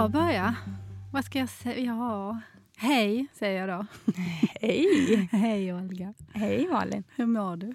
jag börja? Vad ska jag säga? Ja. Hej, säger jag då. Hej! Hej, Olga. Hej Malin. Hur mår du?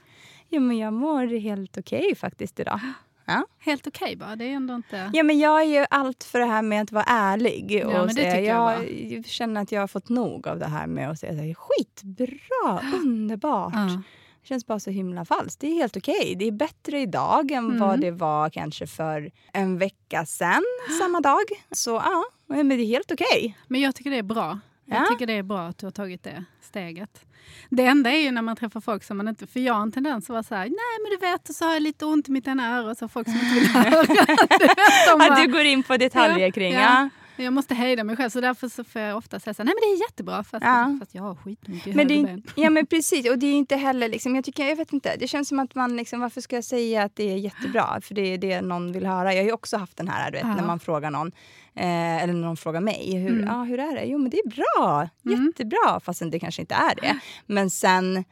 Ja, men jag mår helt okej faktiskt idag. Ja. Helt okej bara? Det är ändå inte... ja, men jag är ju allt för det här med att vara ärlig. Ja, och men det säga, tycker jag jag känner att jag har fått nog av det här med att säga så här, skitbra, underbart. Ja. Känns bara så himla falskt. Det är helt okej. Det är bättre idag än Mm. vad det var kanske för en vecka sedan, samma dag. Så ja, men det är helt okej. Men jag tycker det är bra. Jag Ja. tycker det är bra att du har tagit det steget. Det enda är ju när man träffar folk som man inte... För jag har en tendens att vara så här, nej men du vet, och så har jag lite ont i mitt ena öra, och så har folk som inte vill höra. Att du går in på detaljer kring. ja. Ja. Jag måste hejda mig själv, så därför så får jag ofta säga så här, nej men det är jättebra, fast, Ja. fast jag har i Men det är, ja men precis, och det är inte heller liksom, jag tycker, jag vet inte, det känns som att man liksom, varför ska jag säga att det är jättebra? För det är det någon vill höra. Jag har ju också haft den här, du vet, Ja. när man frågar någon, eh, eller när någon frågar mig, hur, Mm. ah, hur är det? Jo men det är bra, Mm. jättebra, fastän det kanske inte är det. Men sen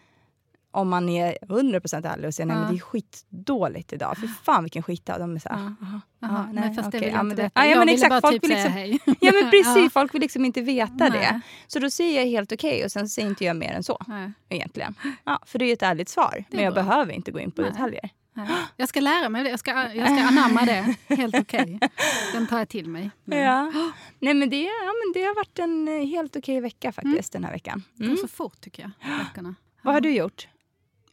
om man är 100% ärlig och säger nej Ja. men det är skitdåligt idag, för fan vilken skitdag. De är så här. "Aha, aha, men fast det okej, vill ja, jag inte det- veta. Ja, ja, jag men ville exakt, bara folk typ säga liksom, hej. Ja men precis, folk vill liksom inte veta Nej. det. Så då säger jag helt okej och sen säger inte jag mer än så Nej, egentligen. Ja, för det är ett ärligt svar. Men jag bra. behöver inte gå in på Nej. detaljer. nej. Jag ska lära mig det, jag ska, jag ska anamma det. Helt okej. Den tar jag till mig. Men Ja. Nej, men det, ja, men det har varit en eh, helt okej vecka faktiskt den här veckan. Det Mm. går så fort tycker jag, veckorna. Vad har du gjort?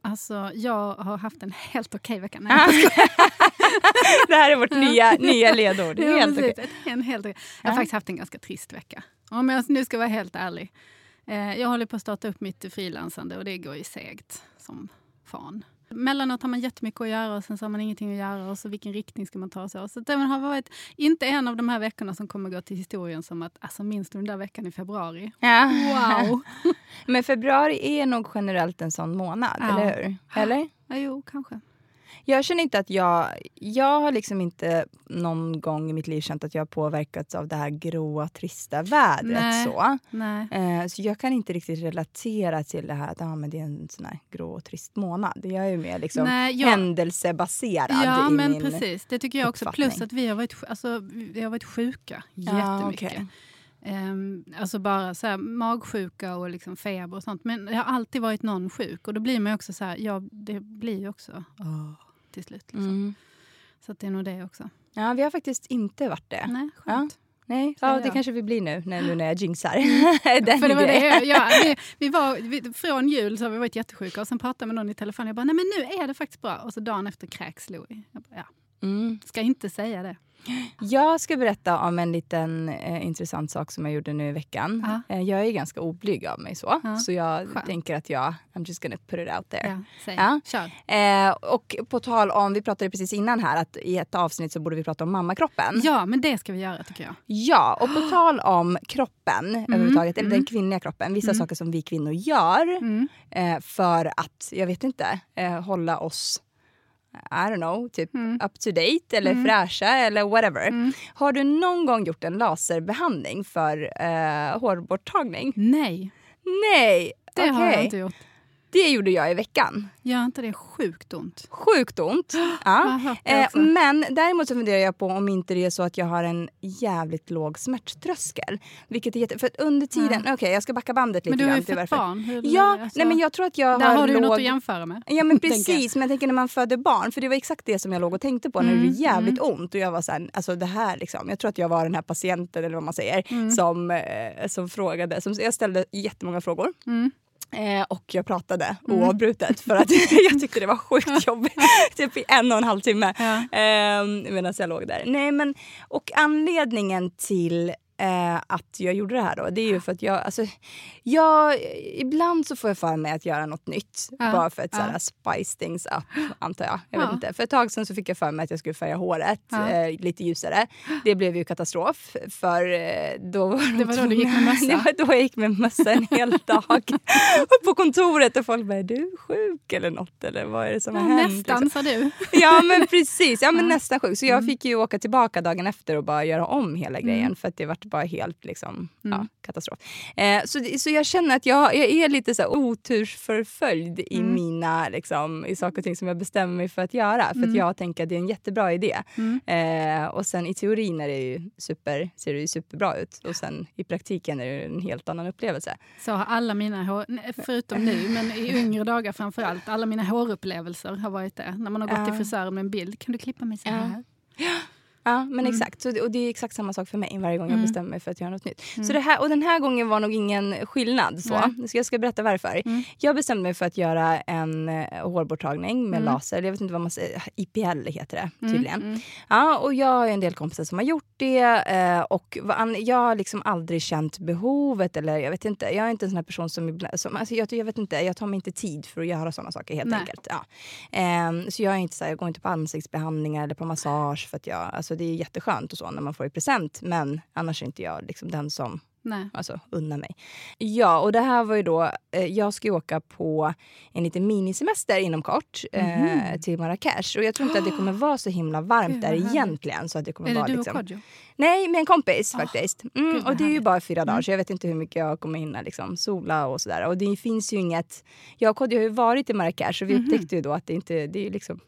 Alltså, jag har haft en helt okej vecka. Nej, Ah. det här är vårt nya, nya ledord. Ja, Helt precis. okej. En helt, jag har Ja. faktiskt haft en ganska trist vecka. Om jag nu ska vara helt ärlig. Eh, jag håller på att starta upp mitt frilansande och det går ju segt som fan. Mellanåt har man jättemycket att göra och sen så har man ingenting att göra och så vilken riktning ska man ta sig? Så det har varit inte en av de här veckorna som kommer gå till historien som att alltså minns du den där veckan i februari? Ja. Wow! Men februari är nog generellt en sån månad, Ja. eller hur? Eller? ja, jo, kanske. Jag känner inte att jag... Jag har liksom inte någon gång i mitt liv känt att jag har påverkats av det här gråa, trista vädret. Nej. så. Nej. Eh, så jag kan inte riktigt relatera till det här att ah, men det är en sån här grå och trist månad. Jag är ju mer liksom Nej, jag- händelsebaserad Ja, i men min... precis. Det tycker jag också. Plus att vi har varit, alltså, vi har varit sjuka Ja, jättemycket. Ehm, alltså bara så här, magsjuka och liksom feber och sånt. Men det har alltid varit någon sjuk och då blir man också så här, ja det blir ju också åh, till slut. Liksom. Mm. Så det är nog det också. Ja, vi har faktiskt inte varit det. Nej, Ja. skönt. Nej, Så ja, det jag. kanske vi blir nu, när, nu när jag jinxar. Den För det var grejen. det, ja, vi, vi var, vi, från jul så har vi varit jättesjuka och sen pratade jag med någon i telefon. Jag bara, nej men nu är det faktiskt bra. Och så dagen efter kräks Louie. Jag bara, ja, Mm. ska inte säga det. Jag ska berätta om en liten eh, intressant sak som jag gjorde nu i veckan. Ja. Eh, jag är ganska oblyg av mig så. Ja, Så jag skönt. tänker att jag, I'm just gonna put it out there. Ja. Ja. Eh, och på tal om, vi pratade precis innan här att i ett avsnitt så borde vi prata om mammakroppen. Ja, men det ska vi göra tycker jag. Ja, och på tal om kroppen överhuvudtaget, eller den mm. kvinnliga kroppen. Vissa Mm. saker som vi kvinnor gör Mm. eh, för att, jag vet inte, eh, hålla oss I don't know, typ Mm. up to date eller Mm. fräscha eller whatever. Mm. Har du någon gång gjort en laserbehandling för eh, hårborttagning? Nej, Nej! det har jag inte gjort. Det gjorde jag i veckan. Gör inte det sjukt ont? Sjukt ont. Ja. Eh, men däremot så funderar jag på om inte det är så att jag har en jävligt låg smärttröskel. Vilket är jätte... För under tiden... Okej, jag ska backa bandet lite Men du har ju fått varför. barn. Hur, Ja, alltså, nej men jag tror att jag där har, har du låg... något att jämföra med. Ja men precis, men jag tänker när man föder barn, för det var exakt det som jag låg och tänkte på när det Mm, gjorde jävligt ont. Och jag var så här, alltså det här liksom. Jag tror att jag var den här patienten eller vad man säger Mm. som, eh, som frågade. Som, jag ställde jättemånga frågor. Mm. Eh, och jag pratade Mm. oavbrutet för att jag tyckte det var sjukt jobbigt. typ i en och en halv timme Ja. eh, medan jag låg där. Nej, men, och anledningen till eh, att jag gjorde det här då, det är ju för att jag, alltså, jag ibland så får jag för mig att göra något nytt. Ja, Bara för att ja. här, spice things up, antar jag. jag Ja. vet inte. För ett tag så fick jag för mig att jag skulle färga håret eh, lite ljusare. Det blev ju katastrof. För eh, då var Det var då du gick med mössa? Det var då jag gick med mössa en hel dag. På kontoret och folk bara, är du sjuk eller något? Eller vad är det som har hänt? nästan, liksom? sa du. Ja men precis, ja, men nästan sjuk. Så jag fick ju åka tillbaka dagen efter och bara göra om hela grejen. För att det var bara helt liksom, mm. ja, katastrof. Eh, så, så jag känner att jag, jag är lite så här otursförföljd i mm. mina liksom, i saker och ting som jag bestämmer mig för att göra. För att mm. jag tänker att det är en jättebra idé. Mm. Eh, och sen i teorin är det ju super, ser det ju superbra ut. Och sen i praktiken är det en helt annan upplevelse. Så har alla mina, förutom nu, men i yngre dagar framför allt, alla mina hårupplevelser har varit det. När man har gått till frisören med en bild. Kan du klippa mig så här? Ja. Ja, men mm. exakt. Så, och det är exakt samma sak för mig varje gång jag mm. bestämmer mig för att göra något nytt. Mm. Så det här, och den här gången var nog ingen skillnad. Så. så jag ska berätta varför. Mm. Jag bestämde mig för att göra en uh, hårborttagning med mm. laser. Jag vet inte vad man säger. IPL heter det mm, tydligen. Ja, och jag har en del kompisar som har gjort det. Uh, och jag har liksom aldrig känt behovet. Eller jag vet inte. Jag är inte en sån person som... som alltså jag, jag, vet inte, jag tar mig inte tid för att göra såna saker helt Nej. enkelt. Ja. Um, så jag, är inte så här, jag går inte på ansiktsbehandlingar eller på massage. för att jag, alltså, det är jätteskönt och så när man får i present. Men annars är inte jag liksom den som Nej. Alltså unna mig. Ja, och det här var ju då... Eh, jag ska åka på en liten minisemester inom kort mm. eh, till Marrakesh. Och jag tror inte att det kommer vara så himla varmt där egentligen. Så att det kommer är det vara, du liksom... och Kodjo? Nej, med en kompis oh, faktiskt. Mm, och det är ju bara fyra dagar mm. så jag vet inte hur mycket jag kommer hinna liksom, sola och sådär. Och det finns ju inget... Jag och Kodjo har ju varit i Marrakesh och vi mhm. upptäckte ju då att det inte... Det är liksom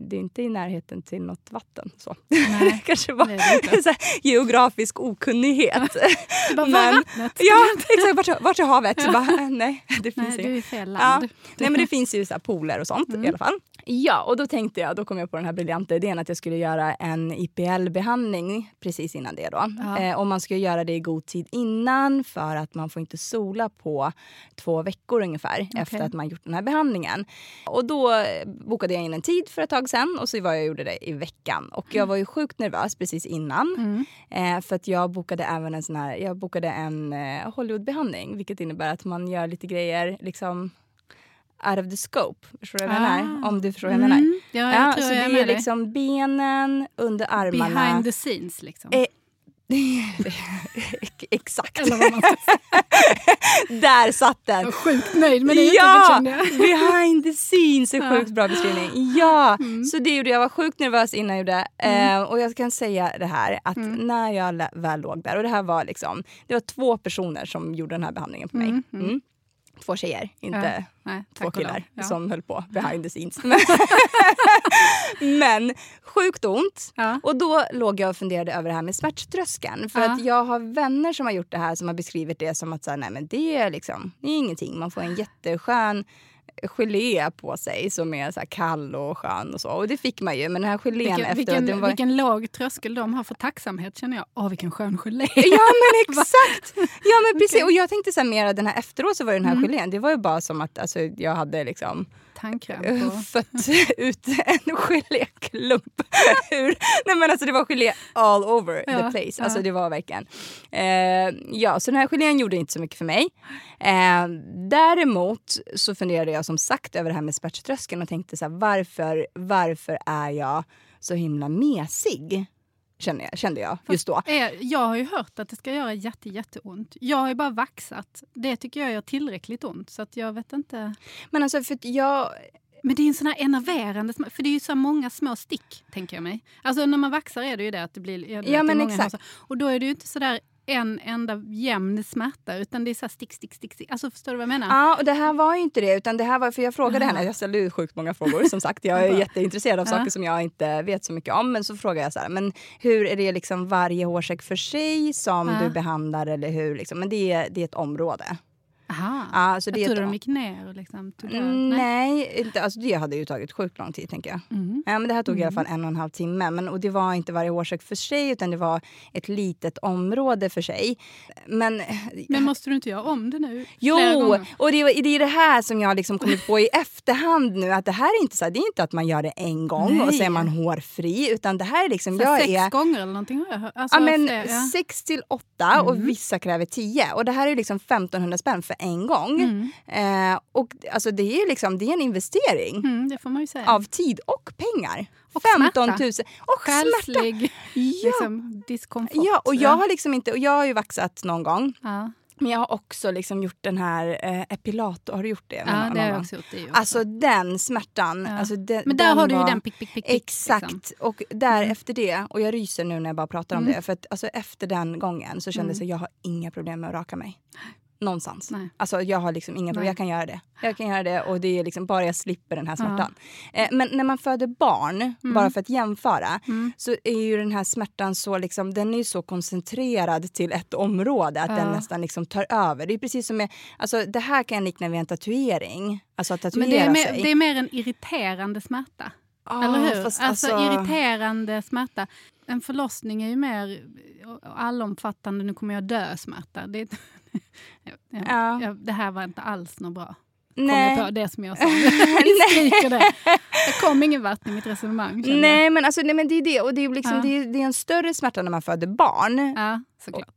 det är inte i närheten till något vatten. Så. Nej, Kanske bara så geografisk okunnighet. bara, men, vattnet? Ja, exakt. Vart, vart är havet? Ja. Bara, nej, det finns nej, du är fel land. Ja. Nej, men det finns ju så pooler och sånt mm. i alla fall. Ja, och då tänkte jag, då kom jag på den här briljanta idén att jag skulle göra en IPL-behandling precis innan det då. Ja. Eh, och man ska göra det i god tid innan för att man får inte sola på två veckor ungefär okay. efter att man gjort den här behandlingen. Och då bokade jag in en tid för ett tag sen och så var jag gjorde det i veckan. Och jag var ju sjukt nervös precis innan. Mm. Eh, för att jag bokade även en sån här, jag bokade en eh, Hollywoodbehandling vilket innebär att man gör lite grejer liksom out of the scope. Förstår du vad jag ah. menar? Om du förstår vad jag menar. Mm. Ja, jag ja, så jag det är liksom benen under armarna. Behind the scenes liksom. Eh, Exakt. Där satt den. Jag är sjukt nöjd med det ja, behind the scenes. En sjukt bra beskrivning. Ja, mm. så det gjorde jag. var sjukt nervös innan jag gjorde. Mm. Eh, och jag kan säga det här att mm. när jag väl låg där och det här var liksom, det var två personer som gjorde den här behandlingen på mig. Två tjejer, inte ja, nej, två killar ja. som höll på behind the scenes. Men sjukt ont. Ja. Och då låg jag och funderade över det här med smärttröskeln. För att jag har vänner som har gjort det här som har beskrivit det som att så här, nej, men det, är liksom, det är ingenting. Man får en jätteskön gelé på sig som är så kall och skön och så. Och det fick man ju. Men den här gelén vilken, efteråt... Vilken, var... vilken låg tröskel de har för tacksamhet känner jag. Åh vilken skön gelé. Ja men exakt! Ja men precis. Okay. Och jag tänkte så här, mer den här efteråt så var den här mm. gelén, det var ju bara som att alltså, jag hade liksom tandkräm på... Fött ut en geléklump. Nej men alltså det var gelé all over ja, the place. Alltså ja. det var verkligen... Eh, ja, så den här gelén gjorde inte så mycket för mig. Eh, däremot så funderade jag som sagt över det här med smärttröskeln och tänkte så här, varför, varför är jag så himla mesig? Kände jag, kände jag just då. Jag har ju hört att det ska göra jätte, jätteont. Jag har ju bara vaxat. Det tycker jag gör tillräckligt ont. Så att jag vet inte. Men alltså för jag... Men det är en sån här enerverande, för det är ju så många små stick, tänker jag mig. Alltså när man vaxar är det ju det att det blir... Ja, men exakt. Och då är det ju inte sådär en enda jämn smärta utan det är så stick, stick, stick, stick. Alltså förstår du vad jag menar? Ja, och det här var ju inte det utan det här var för jag frågade henne, jag ställde ju sjukt många frågor som sagt. Jag är jätteintresserad av saker som jag inte vet så mycket om men så frågade jag så här, men hur är det liksom varje hårsäck för sig som du behandlar eller hur liksom? Men det är, det är ett område. Aha. Ja, så det jag trodde de gick ner? Liksom, mm, nej, inte, alltså det hade ju tagit sjukt lång tid. tänker jag. Mm. Ja, men det här tog mm. i alla mm. fall en och en halv timme. Men, och det var inte varje årsök för sig, utan det var ett litet område för sig. Men, men måste du inte göra om det nu? Jo, och det, det är det här som jag har liksom kommit på i efterhand nu. Att Det här är inte så det är inte att man gör det en gång nej. och så är man hårfri. Utan det här är liksom... Så jag sex är, gånger eller någonting? Alltså, ja, men, fler, ja. Sex till åtta och mm. vissa kräver tio. Och det här är liksom 1500 spänn för en gång. Mm. Eh, och alltså det är liksom, det är en investering. Mm, det får man ju säga. Av tid och pengar. Och 15 000. Smärta. Och Själslig smärta. liksom, diskomfort. Ja, och jag har liksom inte, och jag har ju vaxat någon gång. Ja. Men jag har också liksom gjort den här eh, epilator. Har du gjort det? Ja, det har jag också gjort. Det också. Alltså den smärtan. Ja. Alltså, den, Men där den har du ju den pick, pick, pick. Exakt. Liksom. Och där Mm. efter det, och jag ryser nu när jag bara pratar om Mm. det. För att alltså, efter den gången så kändes det Mm. att jag har inga problem med att raka mig. Någonstans. Nej. Alltså jag har liksom inga problem. Jag kan göra det. Jag kan göra det och det är liksom bara jag slipper den här smärtan. Eh, men när man föder barn, bara för att jämföra, Mm. så är ju den här smärtan så liksom, den är ju så koncentrerad till ett område att den Ja. nästan liksom tar över. Det är precis som med, alltså det här kan jag likna vid en tatuering. Alltså att tatuera Men det är, mer, sig. det är mer en irriterande smärta. Ah, eller hur? fast alltså, alltså- irriterande smärta. En förlossning är ju mer allomfattande, nu kommer jag dö smärta. Det, är- ja, Ja. ja, det här var inte alls något bra. Nej. Kom jag på det som jag sa. Jag det. Det kom ingen vart i mitt resonemang. jag. Nej men, alltså, nej men det är det. Och det är, liksom, Ja. det, är, det är en större smärta när man föder barn. Ja, såklart.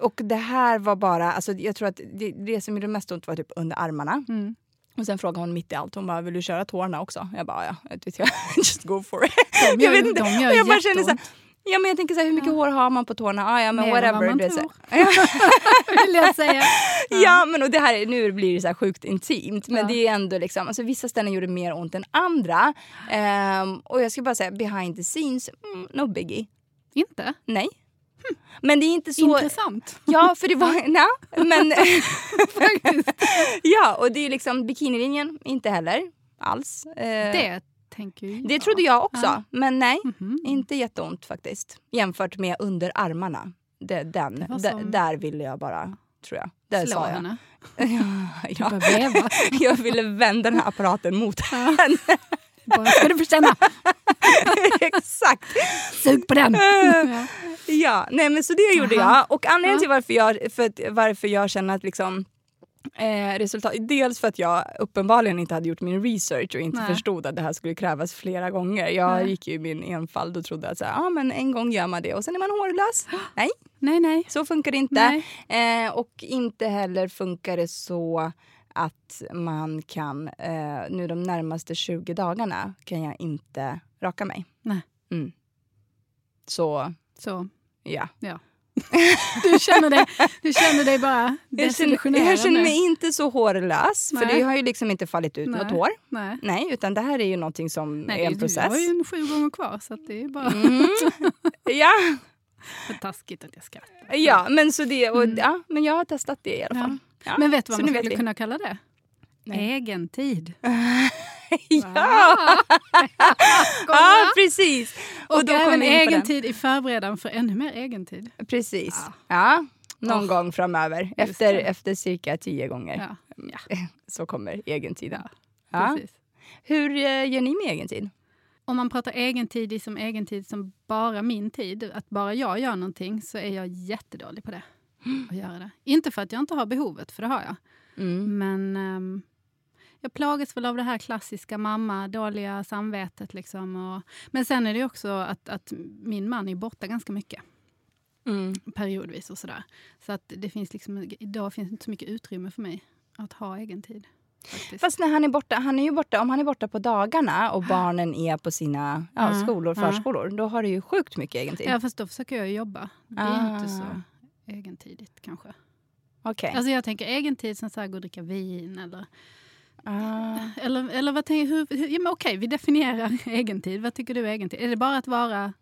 Och det här var bara, alltså, jag tror att det, det som gjorde mest ont var typ under armarna. Mm. Och sen frågade hon mitt i allt, hon bara vill du köra tårna också? Jag bara ja, jag jag, just go for it. De gör, jag vet inte. de gör Och jag bara känner så här, jätteont. Ja men jag tänker så här, hur mycket Ja. hår har man på tårna? Ah, ja men Mer än vad whatever. man tror. Vill jag säga. Ja men och det här, nu blir det så sjukt intimt men Ja. det är ändå liksom, alltså vissa ställen gjorde mer ont än andra. Ehm, och jag ska bara säga behind the scenes, mm, no biggie. Inte? Nej. Men det är inte så... Intressant. Ja, för det var... Nej, men... Ja, och det är liksom bikinilinjen, inte heller alls. Eh, Det tänker ju det trodde jag också, Ja. men nej. Mhm. Inte jätteont faktiskt. Jämfört med under armarna. Det, den, Det som- där ville jag bara, tror jag. Där Slå sa jag. henne. ja, ja. Jag ville vända den här apparaten mot henne. Bara, ska du få känna. Exakt. Sug på den. Ja. Nej men så det gjorde Aha. jag. Och anledningen till varför jag, för varför jag känner att liksom Eh, resultat, dels för att jag uppenbarligen inte hade gjort min research och inte Nej. förstod att det här skulle krävas flera gånger. Jag Nej. gick ju i min enfald och trodde att så här, ah, men en gång gör man det och sen är man hårlös. Nej, Nej, nej. så funkar det inte. Eh, och inte heller funkar det så att man kan, eh, nu de närmaste 20 dagarna kan jag inte raka mig. Nej. Mm. Så, Så, ja. Du, känner dig, du känner dig bara desillusionerad jag känner mig inte så hårlös, för Nej. det har ju liksom inte fallit ut Nej. något hår. Nej. Nej, utan det här är ju någonting som Nej, är en du process. har ju en sju gånger kvar så det är bara Mm. Ja, för taskigt att jag skrattar. ja, men så det, och, Mm. ja, men jag har testat det i alla fall. Ja. Men vet du vad så man skulle kunna kalla det? Nej. Egen tid. ja, ja, precis. Och, då även egen tid i förberedan för ännu mer egen tid. Precis. Ja. Ja, någon Oh. gång framöver. Efter, det. efter cirka tio gånger Ja, ja så kommer egentiden. Ja. Hur eh, gör ni med egentid? Om man pratar egen tid i som egen tid som bara min tid, att bara jag gör någonting, så är jag jättedålig på det. Att göra det. Inte för att jag inte har behovet, för det har jag. Mm. Men ehm, jag plagas väl av det här klassiska mamma, dåliga samvetet. Liksom, och, men sen är det också att, att min man är borta ganska mycket Mm. periodvis och sådär. Så att det finns liksom, idag finns inte så mycket utrymme för mig att ha egen tid. Faktiskt. Fast när han är borta, han är ju borta, om han är borta på dagarna och barnen är på sina ja, Ja, skolor, ja. förskolor, då har du ju sjukt mycket egen tid. ja, fast då försöker jag jobba. Det är Ah. inte så egentidigt kanske. Okej. Alltså jag tänker egen tid som så här, gå och dricka vin eller Ah. Eller, eller vad tänker, hur, hur, ja, men okej, vi definierar egentid. Vad tycker du är egentid? Är det bara att vara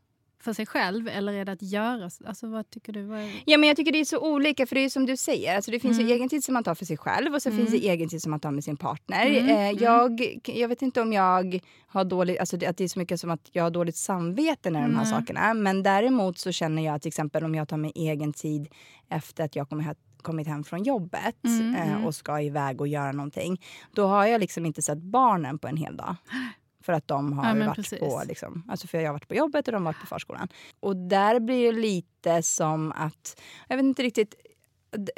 för sig själv eller är det att göra? Alltså vad tycker du? Vad är... Ja, men jag tycker det är så olika, för det är som du säger. Alltså, det finns Mm. ju egen tid som man tar för sig själv och så Mm. finns det egen tid som man tar med sin partner. Mm, Eh, mm. jag, jag vet inte om jag har dåligt, alltså att det är så mycket som att jag har dåligt samvete när de här Nej. sakerna. Men däremot så känner jag till exempel om jag tar mig egen tid efter att jag kommer hem kommit hem från jobbet Mm, eh, mm. och ska iväg och göra någonting. Då har jag liksom inte sett barnen på en hel dag. För att de har Ja, varit precis. på, liksom, alltså för jag har varit på jobbet och de har varit på förskolan. Och där blir det lite som att, jag vet inte riktigt,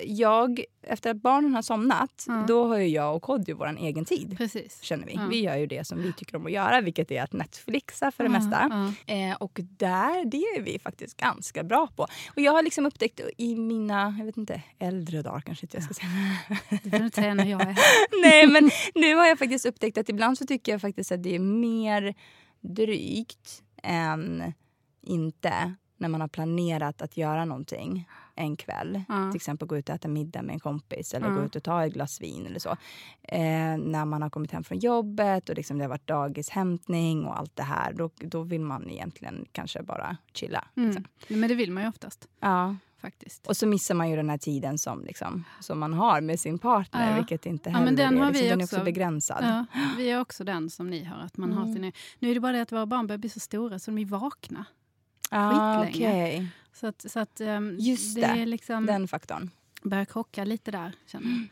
jag, efter att barnen har somnat, Ja. då har ju jag och Kodjo vår egen tid. Precis. Känner vi. Ja. Vi gör ju det som vi tycker om att göra, vilket är att Netflixa för det Ja, mesta. Eh, och där, det är vi faktiskt ganska bra på. Och jag har liksom upptäckt i mina, jag vet inte, äldre dagar kanske inte jag ska säga. Det får du inte säga när jag är här. Nej, men nu har jag faktiskt upptäckt att ibland så tycker jag faktiskt att det är mer drygt än inte när man har planerat att göra någonting. En kväll. Ja. Till exempel gå ut och äta middag med en kompis eller Ja. gå ut och ta ett glas vin eller så. Eh, när man har kommit hem från jobbet och liksom det har varit dagishämtning och allt det här. Då, då vill man egentligen kanske bara chilla. Mm. Liksom. Men det vill man ju oftast Ja. faktiskt. Och så missar man ju den här tiden som, liksom, som man har med sin partner. Ja. Vilket inte Ja, heller men den är, har liksom, vi den är också. också begränsad. Ja, vi är också den som ni har. Att man har Mm. sin, nu är det bara det att våra barn börjar bli så stora så de är vakna. Ah, skitlänge. okej. Så att, så att um, Just det det. är liksom, Den faktorn. börjar krocka lite där. Känner jag.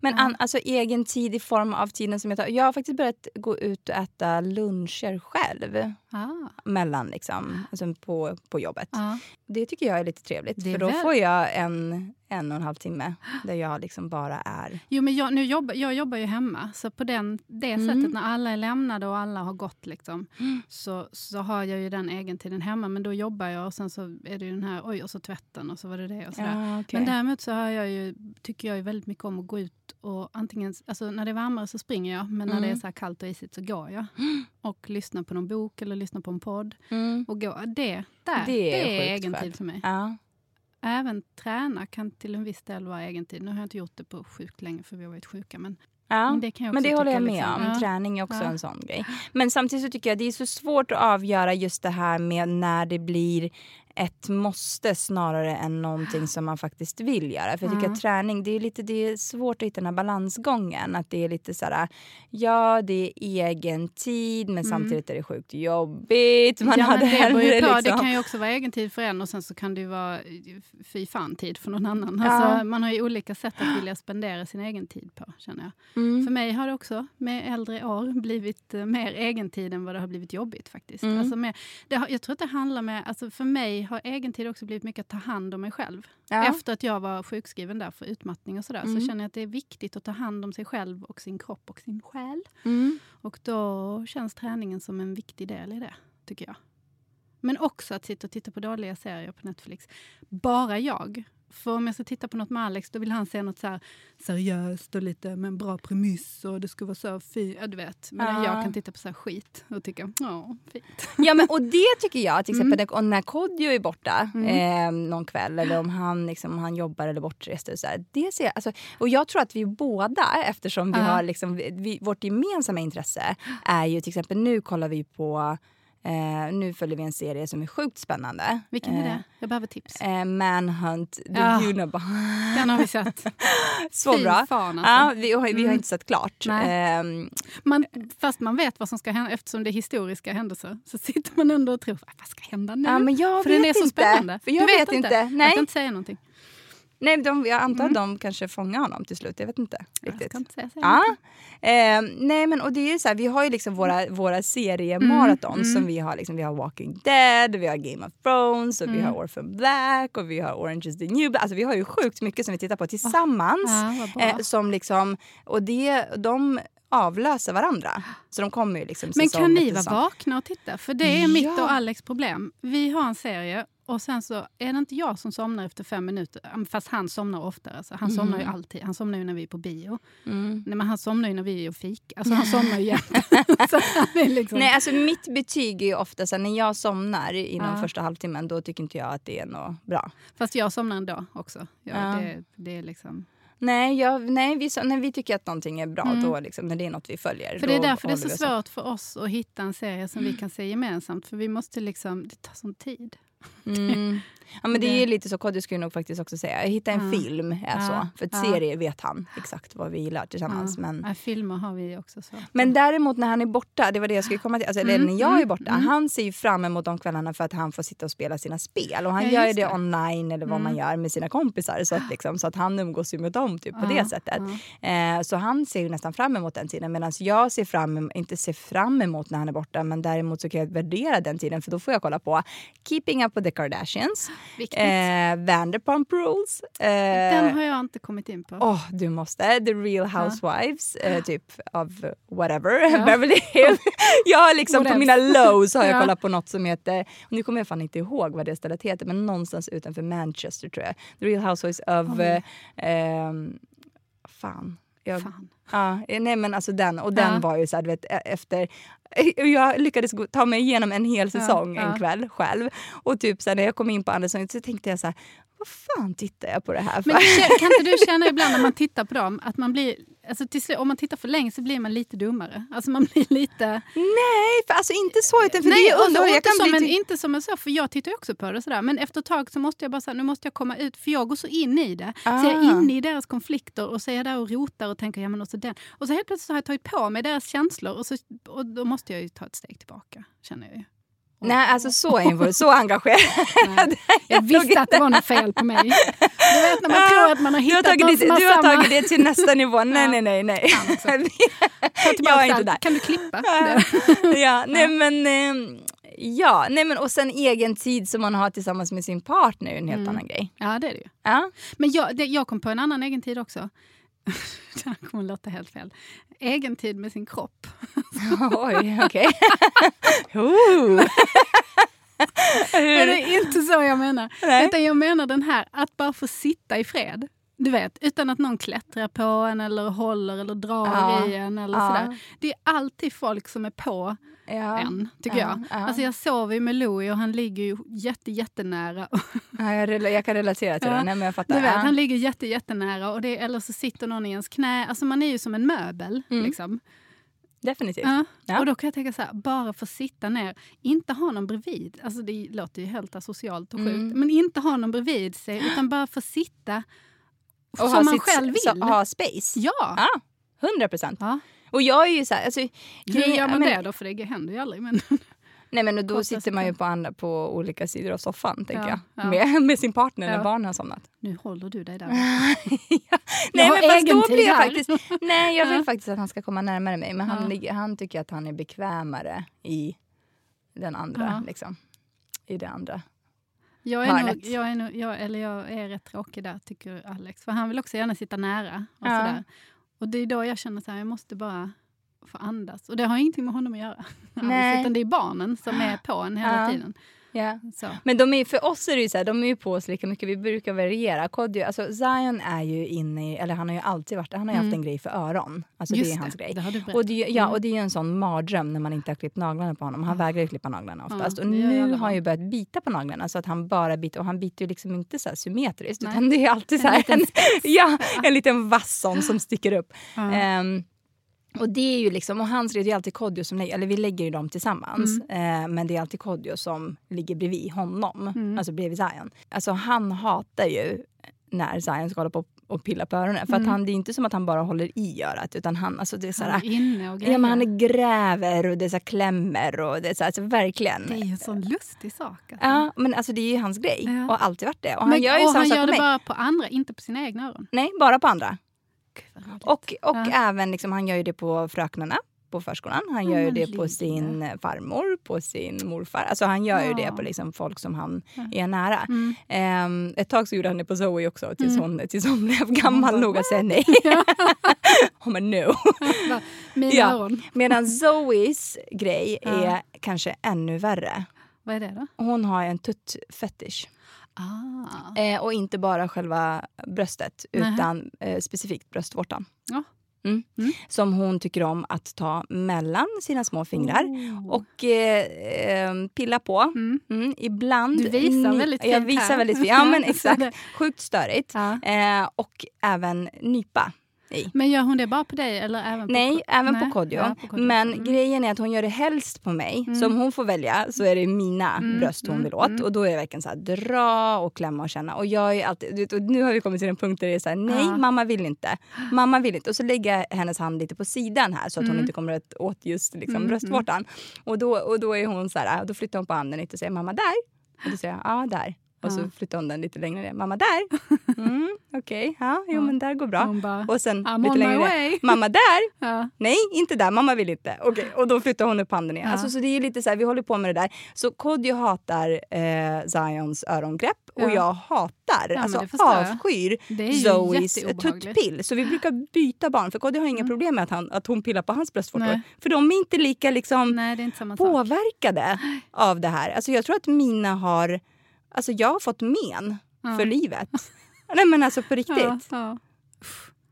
Men Ja. an, alltså egen tid i form av tiden som jag tar. Jag har faktiskt börjat gå ut och äta luncher själv. Ah, Mellan liksom, alltså på, på jobbet. ja. Det tycker jag är lite trevligt. Är för då väl- får jag en, en och en halv timme där jag liksom bara är. Jo, men jag, nu jobbar, jag jobbar ju hemma, så på den, det Mm. sättet när alla är lämnade och alla har gått liksom, så, så har jag ju den egentiden hemma. Men då jobbar jag och sen så är det ju den här, oj, och så tvätten och så var det det och sådär. Ja, okej. Men däremot så har jag ju, tycker jag ju väldigt mycket om att gå ut och antingen, alltså när det är varmare så springer jag, men när det är Mm. så här kallt och isigt så går jag. Och lyssnar på någon bok eller lyssnar på en podd. Mm. Och gå, det, där, Det det är är, sjukt egen skönt. tid för mig. Ja. Även träna kan till en viss del vara egen tid. Nu har jag inte gjort det på sjukt länge för vi har varit sjuka. Men, Ja. men det kan jag också Men det håller jag med liksom, om. ja. Träning är också Ja. en sån grej. Men samtidigt så tycker jag det är så svårt att avgöra just det här med när det blir ett måste snarare än någonting som man faktiskt vill göra. För jag tycker Ja. att träning, det är, lite, det är svårt att hitta den här balansgången. Att det är lite sådär, ja det är egen tid men samtidigt är det sjukt jobbigt. Man Mm. ja, hade det, hellre liksom... det kan ju också vara egen tid för en och sen så kan det ju vara fy fan-tid för någon annan. Ja. Alltså, man har ju olika sätt att vilja spendera sin egen tid på. känner jag. Mm. För mig har det också med äldre år blivit eh, mer egen tid än vad det har blivit jobbigt. faktiskt. Mm. Alltså mer, det jag tror att det handlar med, alltså för mig har egen tid också blivit mycket att ta hand om mig själv. Ja. Efter att jag var sjukskriven där för utmattning och sådär Mm. så känner jag att det är viktigt att ta hand om sig själv och sin kropp och sin själ. Mm. Och då känns träningen som en viktig del i det, tycker jag. Men också att sitta och titta på dåliga serier på Netflix. Bara jag. För om jag ska titta på något med Alex då vill han se något så seriöst och lite med en bra premiss och det ska vara så fint. Ja, du vet. Men Ja. jag kan titta på så här skit och tycka, ja, fint. Ja men och det tycker jag till exempel Mm. när- Kodjo är borta Mm. eh, någon kväll eller om han, liksom, om han jobbar eller bortrest. Och, så här, det ser jag, alltså, och jag tror att vi båda eftersom vi Ja. har liksom, vi, vårt gemensamma intresse är ju till exempel nu kollar vi på Eh, nu följer vi en serie som är sjukt spännande. Vilken är Eh, det? Jag behöver tips. Eh, Manhunt, The Ja. Unabomber. Den har vi sett. Så Fy bra. Fan, alltså. Ja, vi, har, vi har Mm. inte sett klart. Ehm, Man, fast man vet vad som ska hända, eftersom det är historiska händelser, så sitter man ändå och tror, vad ska hända nu? ja, men jag För vet den är så inte. spännande. För jag Du vet, inte. Jag Nej, ska inte säga någonting. Nej, de, jag antar Mm. att de kanske fångar honom till slut. Jag vet inte Jag riktigt. ska inte säga, säga Ja. Eh, nej men och det är så här, vi har ju liksom våra, våra seriemaraton Mm, som vi har. Liksom, vi har Walking Dead, vi har Game of Thrones, och vi Mm. har Orphan Black och vi har Orange is the new Black. Alltså vi har ju sjukt mycket som vi tittar på tillsammans. Ja, vad bra. eh, som liksom, och det, de avlöser varandra. Så de kommer ju liksom Men kan ni vara vakna och titta? För det är mitt Ja. och Alex problem. Vi har en serie och sen så är det inte jag som somnar efter fem minuter. Fast han somnar oftare. Alltså, han somnar ju alltid. Han somnar ju när vi är på bio. Mm. Nej, men han somnar ju när vi är och fika. Alltså han somnar ju jämt. så liksom... Nej, alltså mitt betyg är ju ofta så när jag somnar inom Ja. första halvtimmen då tycker inte jag att det är något bra. Fast jag somnar ändå också. Ja, Ja. Det, det är liksom... Nej, jag, nej vi, så- när vi tycker att någonting är bra, Mm. då liksom, när det är något vi följer. För det är därför det är så svårt för oss att hitta en serie som vi kan se gemensamt. För vi måste liksom... Det tar sån tid. Mm. Ja, men det är lite så, Kodjo skulle nog faktiskt också säga. Jag hittar en Ja. film, är Ja. så. För ett Ja. serie vet han exakt vad vi gillar tillsammans. Ja. Men, filmer har vi också svårt men däremot när han är borta, det var det jag skulle komma till. Alltså, eller Mm, när jag är mm, borta, mm. han ser ju fram emot de kvällarna för att han får sitta och spela sina spel. Och han Ja, gör det, det. online eller vad man Mm. gör med sina kompisar. Så att, liksom, så att han umgås ju med dem typ, på Ja, det sättet. ja. Eh, så han ser ju nästan fram emot den tiden medan jag ser fram, inte ser fram emot när han är borta men däremot så kan jag värdera den tiden för då får jag kolla på Keeping Up with the Kardashians, Viktigt. eh, Vanderpump Rules. Eh, Den har jag inte kommit in på. Åh, du måste. The Real Housewives, eh, typ av whatever, Ja. Beverly Hills. jag har liksom på mina lows har jag Ja. kollat på något som heter, nu kommer jag fan inte ihåg vad det stället heter, men någonstans utanför Manchester tror jag. The Real Housewives of, Oj. eh, ehm, fan. Jag, Fan. Ja, nej men alltså den. Och den Ja. var ju så här, du vet, e- efter... Jag lyckades ta mig igenom en hel säsong Ja, en kväll själv. Och typ så här, när jag kom in på andra säsongen så tänkte jag så här, vad fan tittar jag på det här för? Men kan inte du känna ibland när man tittar på dem att man blir, alltså till om man tittar för länge så blir man lite dummare? Alltså man blir lite... Nej, för alltså inte så. Utan för det Nej, är underhållning. Jag inte, som en, inte som en så, för jag tittar ju också på det sådär. Men efter ett tag så måste jag bara säga, nu måste jag komma ut, för jag går så in i det. Så jag är Ah. inne i deras konflikter och så är jag där och rotar och tänker, ja men och den. Och så helt plötsligt så har jag tagit på mig deras känslor och, så, och då måste jag ju ta ett steg tillbaka, känner jag ju. Nej, alltså så involverad, så engagerad. Nej. Jag visste att det var något fel på mig. Du vet när man tror att man har Du har hittat tagit, det, du har samma... tagit det till nästa nivå. Nej, Ja. nej, nej. nej. Jag är inte där. Kan du klippa det? ja, nej men... ehm, Ja, nej men och sen egen tid som man har tillsammans med sin partner är en helt Mm. annan grej. Ja, det är det ju. Ja. Men jag, det, jag kom på en annan egen tid också. det här kommer låta helt fel. Egen tid med sin kropp. Oj, okej. Det är inte så jag menar. Nej. Utan jag menar den här, att bara få sitta i fred. Du vet, utan att någon klättrar på en eller håller eller drar Ja. i en. Eller Ja. sådär. Det är alltid folk som är på Ja. en, tycker Ja, jag. ja. Alltså jag sover ju med Louie och han ligger ju jätte, jättenära. Ja, jag, jag kan relatera till det. Nej, men jag Du fattar. vet, ja. han ligger jätte, jättenära och det, eller så sitter någon i ens knä. Alltså man är ju som en möbel. Mm. Liksom. Definitivt. Ja. Och då kan jag tänka så här, bara få sitta ner, inte ha någon bredvid. Alltså det låter ju helt asocialt och sjukt. Mm. Men inte ha någon bredvid sig, utan bara få sitta Och som man sitt- själv så- vill. ha space. Ja. Ja, 100 procent. ja. Och jag är ju så här, alltså, Hur gör man men- det då? För det händer ju aldrig. Men, Nej men då sitter man ju på, andra, på olika sidor av soffan tänker Ja, jag. ja. Med, med sin partner när barnen har somnat. nu håller du dig där. har men fast då blir jag faktiskt, Nej jag vill faktiskt att han ska komma närmare mig men han, han tycker att han är bekvämare i den andra. Liksom. I det andra. Jag är, Hörnet. nog, jag, är nog, jag, eller jag är rätt tråkig där, tycker Alex. För han vill också gärna sitta nära. Och, Ja. sådär. och det är då jag känner att jag måste bara få andas. Och det har ingenting med honom att göra. Nej. Alls, utan det är barnen som är på en hela Ja. tiden. Ja. Så. Men de är, för oss är det ju så här, de är ju på oss lika mycket. Vi brukar variera. Kodjo, alltså Zion är ju inne i, eller han har ju alltid varit, han har ju Mm. haft en grej för öron. Alltså Just det är hans grej. det har du berättat. Och det, ja, Mm. och det är ju en sån mardröm när man inte har klippt naglarna på honom. Han Ja. vägrar ju klippa naglarna oftast. Ja, och det nu har han ju börjat bita på naglarna så att han bara biter. Och han biter ju liksom inte så här symmetriskt Nej. utan det är alltid så En här liten en, ja, en liten vass som sticker upp. Ja. Ehm, och det är ju liksom, och hans det är alltid Kodjo som lägger, eller vi lägger ju dem tillsammans. Eh, men det är alltid Kodjo som ligger bredvid honom, Mm. alltså bredvid Zion. Alltså han hatar ju när Zion ska hålla på och pilla på öronen. För att Mm. han, det är inte som att han bara håller i örat utan han, alltså det är så Han är inne och. Ja men han gräver och det är så klämmer och det är så alltså verkligen. Det är en sån lustig sak. Alltså. Ja men alltså det är ju hans grej Ja. och alltid varit det. Och han Men- gör ju och samma han sak gör det bara på andra, inte på sina egna öron. Nej, bara på andra. Och, och Ja. även liksom, han gör ju det på fröknarna på förskolan. Han gör ju det på sin eh, farmor, på sin morfar. Alltså han gör ju Ja. det på liksom folk som han Ja. är nära. Mm. Ehm, ett tag så gjorde han det på Zoe också tills, Mm. hon, tills hon blev gammal nog att säga nej. Hon bara no. Mina Ja. öron. Medan Zoes grej är kanske ännu värre. Vad är det då? Hon har en tuttfetisch. Ah. Eh, och inte bara själva bröstet Nähä. utan eh, specifikt bröstvårtan. Ja. Mm. Mm. Som hon tycker om att ta mellan sina små fingrar Oh. och eh, eh, pilla på. Mm. Mm, ibland... Du visar väldigt Jag fint visar här. väldigt fint. Ja, men Jag exakt. Sjukt störigt. Ja. Eh, och även nypa i. Men gör hon det bara på dig eller även på Nej, även Nej, på Kodjo. ja, Men. Mm. grejen är att hon gör det helst på mig. Mm. Så om hon får välja så är det mina Mm, bröst hon mm, vill åt. mm. Och då är det verkligen så här, dra och klämma och känna. Och jag är alltid, och nu har vi kommit till en punkt där det är så här, nej Ja. mamma vill inte. Mamma vill inte. Och så lägger jag hennes hand lite på sidan här så att hon Mm. inte kommer åt- åt just liksom, Mm, bröstvårtan. Och, då, och då är hon så här, då flyttar hon på handen lite och säger mamma där. Och då säger jag, ja där. Och så Ja. flyttar hon den lite längre ner. Mamma där. Mm, Okej, ja, jo Ja. men där går bra. Bara, Och sen I'm lite längre ner. Mamma där. Ja. Nej, inte där. Mamma vill inte. Okej, Och då flyttar hon upp handen igen. Ja. Alltså, så det är lite så här, vi håller på med det där. Så Kodjo hatar eh, Zions örongrepp och Ja. jag hatar, men alltså avskyr Zoes tuttpill. Så vi brukar byta barn för Kodjo har inga Mm. problem med att, han, att hon pillar på hans bröstvårtor. För de är inte lika liksom Nej, är inte samma sak. påverkade av det här. Alltså jag tror att mina har, alltså jag har fått men Ja. för livet. Nej men alltså på riktigt. Ja,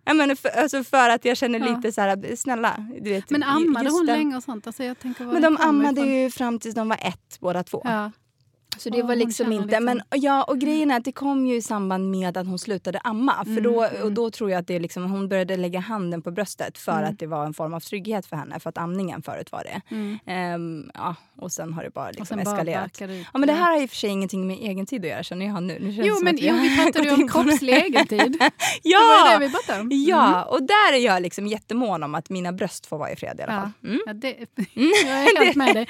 ja. Men för, alltså för att jag känner lite så här, snälla. Du vet, men ammade hon den, länge och sånt? Alltså jag tänker, men de ammade ifrån? ju fram tills de var ett båda två. Ja. Så det oh, var liksom inte... Liksom. Men, ja, och grejen är att det kom ju i samband med att hon slutade amma. För mm, då, och mm. då tror jag att det liksom, hon började lägga handen på bröstet för mm. att det var en form av trygghet för henne. För att amningen förut var det. Mm. Um, ja, och sen har det bara liksom eskalerat. Bara ja, men det här har och för sig ingenting med egentid att göra känner jag nu. nu jo, men jo, vi pratade ju om kroppslig egentid. ja, det var det vi pratade om. Ja, mm. och där är jag liksom jättemån om att mina bröst får vara i fred i alla fall. Mm. Ja, det, jag är helt med dig.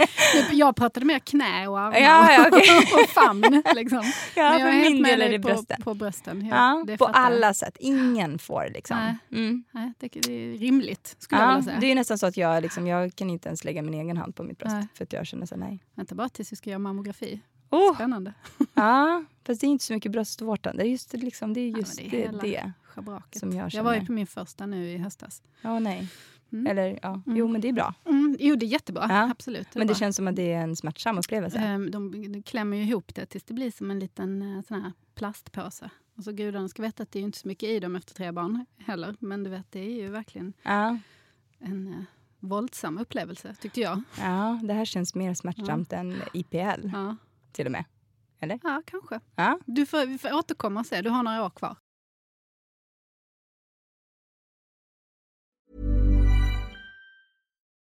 Jag pratade mer knä och armar ja, ja, okay. och famn. Liksom. Ja, men jag är helt med dig på brösten. På, brösten. Ja, på alla sätt. Ingen får liksom. Nej, mm. Nej det, är rimligt skulle jag vilja säga. Det är nästan så att jag, liksom, jag kan inte ens lägga min egen hand på mitt bröst. Nej. För att jag känner så nej. Vänta bara tills vi ska göra mammografi. Oh. Spännande. Ja, fast det är inte så mycket bröstvårtan. Det är just, liksom, det, är just ja, det, är det, det som jag känner. Jag var ju på min första nu i höstas. Ja, nej. Mm. Eller ja, mm. jo men det är bra. Mm. Jo det är jättebra, ja. absolut. Det men det bra. känns som att det är en smärtsam upplevelse. Um, de, de klämmer ju ihop det tills det blir som en liten uh, sån här plastpåse. Och så gudarna ska veta att det är inte så mycket i dem efter tre barn heller. Men du vet, det är ju verkligen ja. en uh, våldsam upplevelse, tyckte jag. Ja, det här känns mer smärtsamt ja. än IPL. Ja. Till och med. Eller? Ja, kanske. Ja. Du får, vi får återkomma och se. Du har några år kvar.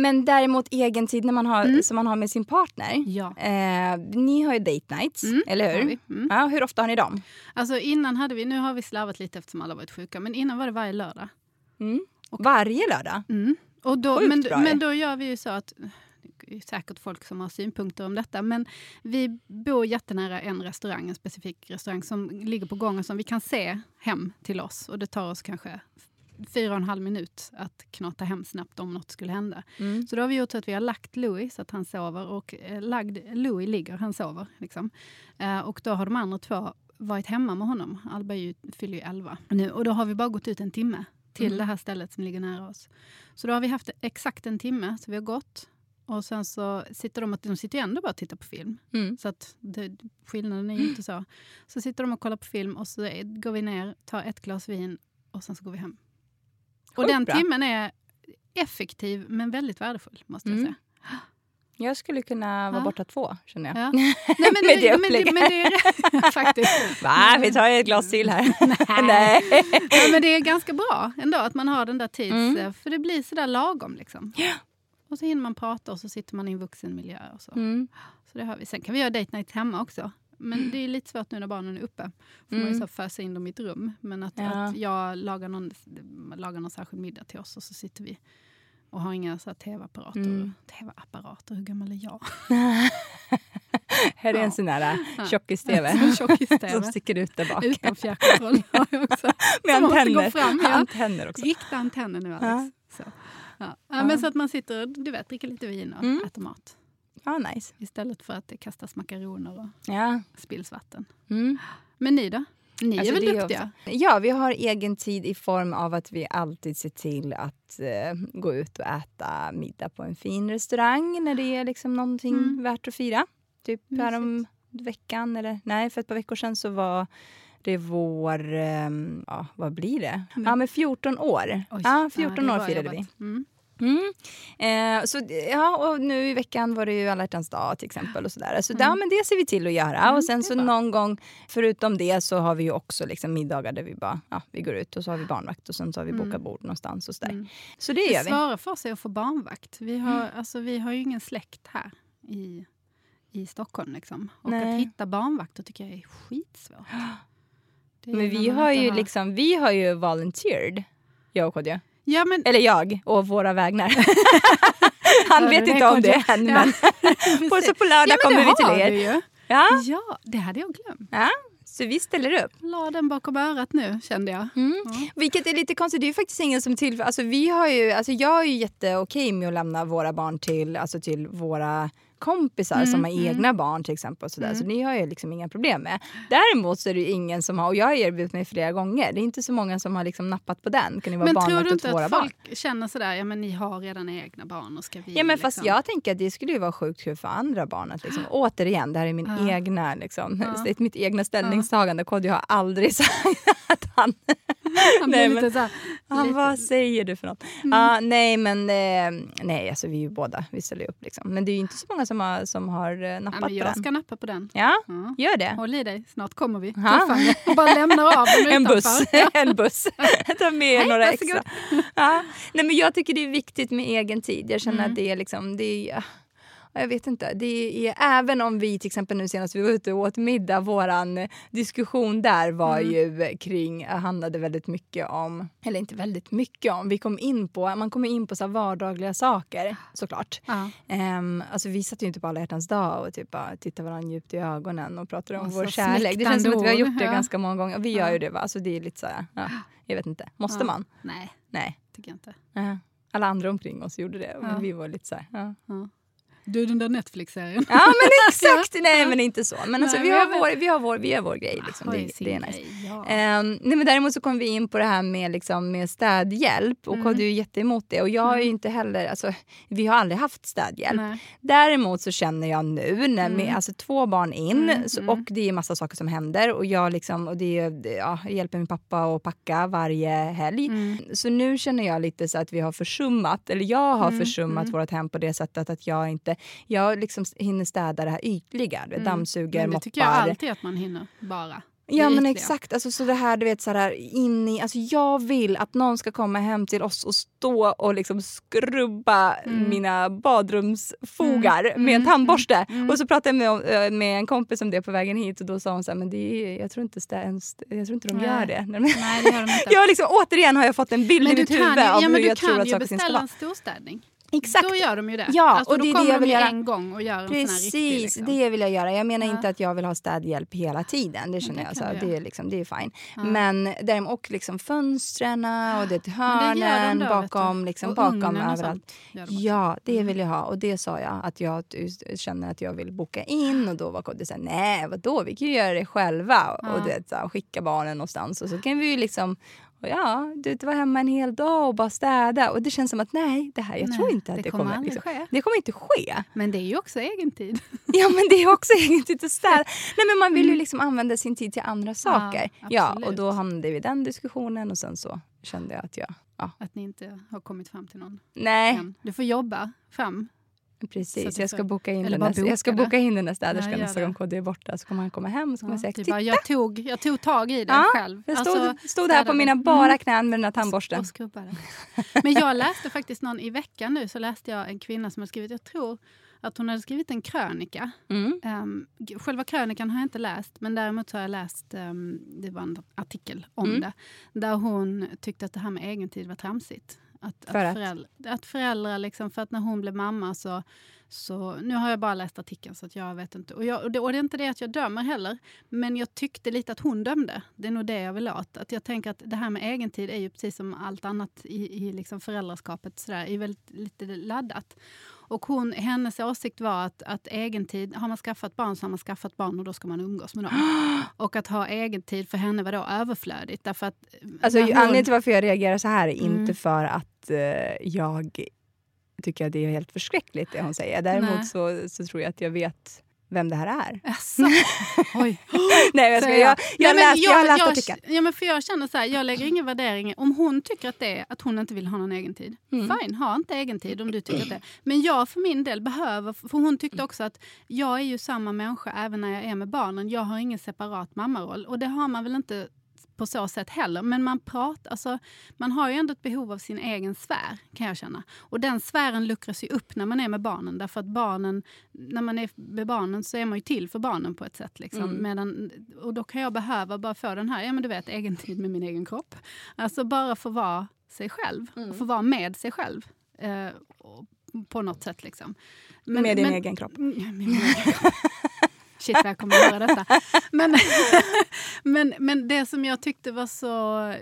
Men däremot egen tid när man har, mm. som man har med sin partner. Ja. Eh, ni har ju date nights, mm, eller hur? Mm. Ja, hur ofta har ni dem? Alltså innan hade vi, nu har vi slarvat lite eftersom alla varit sjuka, men innan var det varje lördag. Mm. Och, varje lördag? Mm. Och då, men, men då gör vi ju så att det är säkert folk som har synpunkter om detta, men vi bor jättenära en restaurang, en specifik restaurang som ligger på gången som vi kan se hem till oss. Och det tar oss kanske fyra och en halv minut att knata hem snabbt om något skulle hända. Mm. Så då har vi gjort så att vi har lagt Louis så att han sover och eh, lagd, Louis ligger, han sover. Liksom. Eh, och då har de andra två varit hemma med honom. Alba ju, fyller ju elva nu och då har vi bara gått ut en timme till mm. det här stället som ligger nära oss. Så då har vi haft exakt en timme, så vi har gått. Och sen så sitter de, de sitter ändå bara och tittar på film. Mm. Så att det, skillnaden är ju inte så. Så sitter de och kollar på film och så går vi ner, tar ett glas vin och sen så går vi hem. Och den bra. timmen är effektiv men väldigt värdefull måste jag mm. säga. Jag skulle kunna vara ja. borta två, känner jag. Ja. Nej, men Med det, upplägget. Men det, men det faktiskt. Va? Vi tar ett glas till här. Nej. Ja, men det är ganska bra ändå att man har den där tids... Mm. För det blir sådär lagom. Liksom. Ja. Och så hinner man prata och så sitter man i en vuxenmiljö. Och så. Mm. så det har vi. Sen kan vi göra date night hemma också. Men det är lite svårt nu när barnen är uppe. får mm. man ju så fösa in dem i ett rum. Men att, ja. att jag lagar någon, lagar någon särskild middag till oss och så sitter vi och har inga tv-apparater. Mm. Tv-apparater, hur gammal är jag? Här är ja. en sån där äh, tjockis-tv som sticker ut där bak. Utan fjärrkontroll har jag också. Med antenner. Fram, ja. antenner också. Rikta antenner nu Alex. Ja. Så. Ja. ja. Men så att man sitter och du vet, dricker lite vin och mm. äter mat. Ja, nice. Istället för att det kastas makaroner och ja. spills vatten. Mm. Men ni då? Ni alltså är väl duktiga? Också, ja, vi har egen tid i form av att vi alltid ser till att uh, gå ut och äta middag på en fin restaurang när det är liksom någonting mm. värt att fira. Typ härom veckan, eller nej, för ett par veckor sedan så var det vår, um, ja vad blir det? Mm. Ja men 14 år. Oj, ja, 14 ja, år firade vi. Mm. Mm. Eh, så, ja, och nu i veckan var det ju alla hjärtans dag till exempel. och sådär. Så mm. ja, men Det ser vi till att göra. Mm, och sen så någon gång, förutom det, så har vi ju också liksom middagar där vi bara ja, vi går ut och så har vi barnvakt och sen så har vi bokat mm. bord någonstans. Och sådär. Mm. Så det, det gör vi. Det svåra för oss är att få barnvakt. Vi har, mm. alltså, vi har ju ingen släkt här i, i Stockholm. Liksom. Och Nej. att hitta barnvakter tycker jag är skitsvårt. Men vi har, ju har... Liksom, vi har ju volunteered, jag och Kodja. Ja, men... Eller jag, och våra vägnar. Han vet inte om det än, men på, så på lördag ja, kommer vi till er. Ja. ja, det hade jag glömt. Ja. Så vi ställer upp. La den bakom örat nu kände jag. Mm. Ja. Vilket är lite konstigt, det är faktiskt ingen som tillför... Alltså, vi har ju, alltså, jag är ju jätteokej med att lämna våra barn till, alltså, till våra kompisar mm, som har mm. egna barn till exempel. Och sådär. Mm. Så ni har jag liksom inga problem med. Däremot så är det ingen som har, och jag har erbjudit mig flera gånger, det är inte så många som har liksom nappat på den. Kan ni vara men tror du inte att folk barn? känner sådär, ja men ni har redan egna barn och ska vi... Ja men liksom... fast jag tänker att det skulle ju vara sjukt kul för andra barn att liksom, återigen, det här är min ja. egna, liksom, ja. mitt egna ställningstagande. Ja. Kodjo har aldrig sagt att han... han nej, men, så han, lite... vad säger du för något? Mm. Uh, nej men eh, nej, alltså vi är ju båda, vi ställer upp liksom. Men det är ju inte så många som har, som har eh, nappat ja, men jag på den. ska nappa på den. Ja, ja, gör det. Håll i dig, snart kommer vi. Och bara lämnar av den En buss. en buss. Ta med Hej, några extra. Ja. Nej, men jag tycker det är viktigt med egen tid. Jag känner mm. att det är liksom, det är, jag vet inte. Det är, även om vi till exempel nu senast vi var ute och åt middag, våran diskussion där var mm. ju kring, handlade väldigt mycket om, eller inte väldigt mycket om, vi kom in på, man kommer in på så vardagliga saker såklart. Ja. Um, alltså vi satt ju inte på alla hjärtans dag och typ bara tittade varandra djupt i ögonen och pratade om och vår kärlek. Det känns som att vi har gjort det ja. ganska många gånger. Vi gör ju det va? Alltså det är lite så här, ja, jag vet inte. Måste man? Nej, Nej. tycker jag inte. Uh Alla andra omkring oss gjorde det. Men vi var lite så här, du, den där Netflix-serien. Ja, men exakt! Nej, men inte så. Men alltså, vi, har vår, vi, har vår, vi har vår grej. Liksom. Det, det, är nice. Ja. Um, nej, men däremot så kom vi in på det här med, liksom, med städhjälp och mm. du är jätteemot det. Och jag har ju mm. inte heller, alltså, vi har aldrig haft städhjälp. Nej. Däremot så känner jag nu, när mm. med, alltså, två barn in mm. så, mm. och det är massa saker som händer och jag, liksom, och det är, ja, jag hjälper min pappa att packa varje helg. Mm. Så nu känner jag lite så att vi har försummat, eller jag har försummat vårt hem på det sättet att jag inte jag liksom hinner städa det här ytliga. Mm. Dammsuger, moppar. Det tycker jag alltid att man hinner bara. Ja men exakt, alltså, så det här du vet så här, in i, alltså, jag vill att någon ska komma hem till oss och stå och liksom skrubba mm. mina badrumsfogar mm. med en mm. tandborste. Mm. mm. Och så pratade jag med, eh, med en kompis om det på vägen hit och då sa hon så här, men det är, jag tror inte, ens, jag tror inte de gör det. Nej, det gör de inte. jag liksom, återigen har jag fått en bild men i mitt huvud av hur jag tror att saker ska vara. Du kan ju beställa en storstädning. Exakt. Då gör de ju det. Ja, alltså, och det är det jag vill göra. en gång och gör Precis, en sån här riktig, liksom. det vill jag göra. Jag menar ja. inte att jag vill ha städhjälp hela tiden. Det känner det jag. Så, det, är liksom, det är fine. Ja. Men däremot och liksom fönstren och det hörnen de då, bakom, liksom, bakom överallt. Ja, det mm. vill jag ha. Och det sa jag att jag känner att jag vill boka in. Och då var Kodde såhär, nej vadå, vi kan ju göra det själva. Ja. Och det, så, skicka barnen någonstans. Och så kan vi ju liksom och ja, du var hemma en hel dag och bara städa. Och det känns som att nej, det här, jag nej, tror inte att det, det kommer, kommer liksom, ske. Det kommer inte ske. Men det är ju också egen tid. Ja, men det är också egen tid att städa. Nej, men man vill ju mm. liksom använda sin tid till andra saker. Ja, ja och då hamnade vi i den diskussionen och sen så kände jag att jag... Ja. Att ni inte har kommit fram till någon? Nej. Än. Du får jobba fram Precis, jag ska boka in, den, boka jag ska boka in den där städerskan nästa gång KD är borta. Så kommer han komma hem och så kommer ja, säga, bara, jag, tog, jag tog tag i det ja, själv. Jag stod, alltså, stod här på mina bara mm. knän med den här tandborsten. Men jag läste faktiskt någon i veckan nu så läste jag en kvinna som har skrivit, jag tror att hon hade skrivit en krönika. Mm. Um, själva krönikan har jag inte läst, men däremot har jag läst, um, det var en artikel om mm. det, där hon tyckte att det här med egentid var tramsigt. Att, för att, föräldrar, att föräldrar, liksom, för att när hon blev mamma så, så... Nu har jag bara läst artikeln så att jag vet inte. Och, jag, och, det, och det är inte det att jag dömer heller. Men jag tyckte lite att hon dömde. Det är nog det jag vill åt. Att jag tänker att det här med egentid är ju precis som allt annat i, i liksom föräldraskapet. Sådär, är väldigt lite laddat. Och hon, hennes åsikt var att, att egentid, har man skaffat barn så har man skaffat barn och då ska man umgås med dem. och att ha egentid för henne var då överflödigt. Därför att alltså, hon... Anledningen till varför jag reagerar så här är mm. inte för att uh, jag tycker att det är helt förskräckligt det hon säger. Däremot så, så tror jag att jag vet vem det här är. Asså. Oj. Nej, jag, ska, Säger jag, jag, Nej, läst, jag har läst jag, artikeln. Ja, men för jag känner så här, jag lägger ingen värdering. Om hon tycker att det är att hon inte vill ha någon egen tid, Mm. fine, ha inte egen tid om du tycker det. Men jag för min del behöver, för hon tyckte också att jag är ju samma människa även när jag är med barnen. Jag har ingen separat mammaroll och det har man väl inte på så sätt heller. Men man pratar, alltså, man har ju ändå ett behov av sin egen sfär kan jag känna. Och den sfären luckras ju upp när man är med barnen. Därför att barnen, när man är med barnen så är man ju till för barnen på ett sätt. Liksom. Mm. Medan, och då kan jag behöva bara få den här, ja men du vet, egen tid med min egen kropp. Alltså bara få vara sig själv. Mm. Och få vara med sig själv. Eh, på något sätt liksom. Men- med din men- egen kropp. Med min egen kropp. Shit vad jag kommer att höra detta. Men, men, men det som jag tyckte var så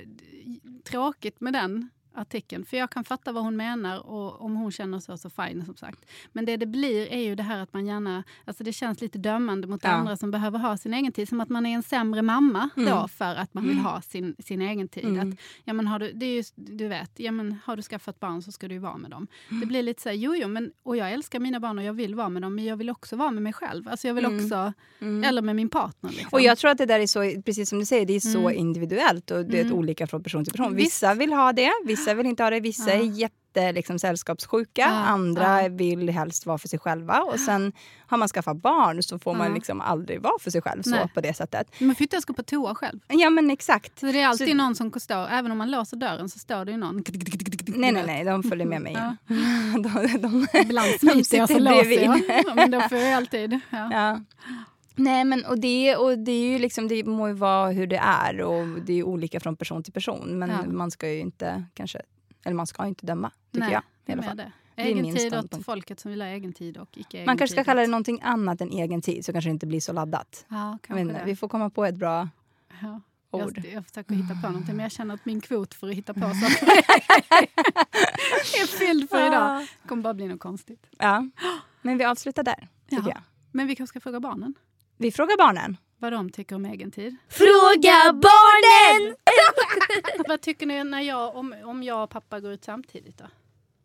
tråkigt med den artikeln, för jag kan fatta vad hon menar och om hon känner så, så fine som sagt. Men det det blir är ju det här att man gärna, alltså det känns lite dömande mot Ja. andra som behöver ha sin egen tid. Som att man är en sämre mamma då för att man vill ha sin, sin egen tid. Mm. Att, ja, men har du, det är ju, du vet, ja, men har du skaffat barn så ska du ju vara med dem. Det blir lite så här, jo, jo, men, och jag älskar mina barn och jag vill vara med dem, men jag vill också vara med mig själv. Alltså jag vill Mm. också, Mm. eller med min partner. Liksom. Och jag tror att det där är så, precis som du säger, det är så Mm. individuellt och det är Mm. olika från person till person. Vissa vill ha det, vissa vill inte ha det, vissa är jätte liksom, sällskapssjuka, andra vill helst vara för sig själva och sen har man skaffat barn så får man liksom aldrig vara för sig själv så Nej. på det sättet. Man får inte ens gå på toa själv. Ja men exakt. Så det är alltid Så- någon som står, även om man låser dörren så står det ju någon. Nej nej nej, de följer med mig. Ja. de, de, Ibland smiter jag så låser jag. Men då får jag alltid. Ja. Ja. Nej men och det, och det är ju liksom, det må ju vara hur det är och det är olika från person till person. Men Ja. man ska ju inte kanske, eller man ska inte döma tycker Nej, jag. I alla fall. det. Egen tid åt folket som vill ha egen tid och icke egen Man kanske ska kalla det någonting annat än egen tid så kanske det inte blir så laddat. Ja, inte, det. vi får komma på ett bra Ja. ord. Jag, jag försöker hitta på någonting men jag känner att min kvot för att hitta på saker är fylld för idag. Det kommer bara bli något konstigt. Ja. Men vi avslutar där, tycker Ja. jag. Men vi kanske ska fråga barnen Vi frågar barnen. vad de tycker om egen tid. Fråga barnen! vad tycker ni när jag, om, om jag och pappa går ut samtidigt då?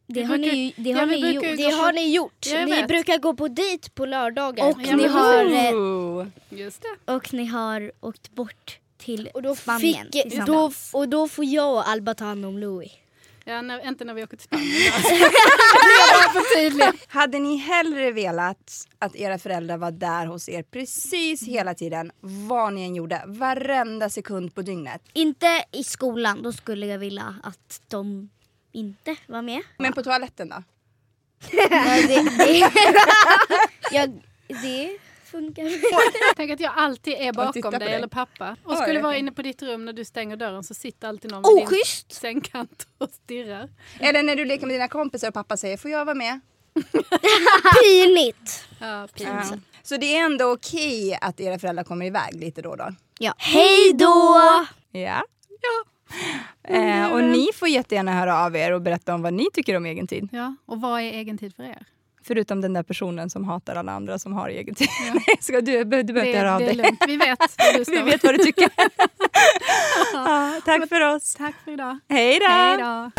Det har brukar- ni, det ja, har vi ni ju Det gå har på- ni gjort. Ni vet. brukar gå på dejt på lördagar. Och ni har, det. och ni har åkt bort till Och då, Spanien fick, då, och då får jag och Alba ta hand om Louis. Ja, när, inte när vi åker till Spanien. jag tydlig. Hade ni hellre velat att era föräldrar var där hos er precis hela tiden, vad ni än gjorde, varenda sekund på dygnet? Inte i skolan, då skulle jag vilja att de inte var med. Men på toaletten då? Ja, det, det, ja, det funkar. Tänk att jag alltid är bakom dig, dig. eller pappa. Och skulle vara inne på ditt rum när du stänger dörren så sitter alltid någon vid din sängkant och stirrar. Eller när du leker med dina kompisar och pappa säger får jag vara med? Pinigt! Ja, Ja. Så det är ändå okej att era föräldrar kommer iväg lite då och då? Ja. Hej då! Ja. Eh, och ni får jättegärna höra av er och berätta om vad ni tycker om egen tid. ja. Och vad är egen tid för er? Förutom den där personen som hatar alla andra som har egen tid. Ska du, du behöver inte höra av dig. lugnt. Vi vet vad du. Vi vet vad du tycker. ja, tack för oss. Tack för idag. Hej då.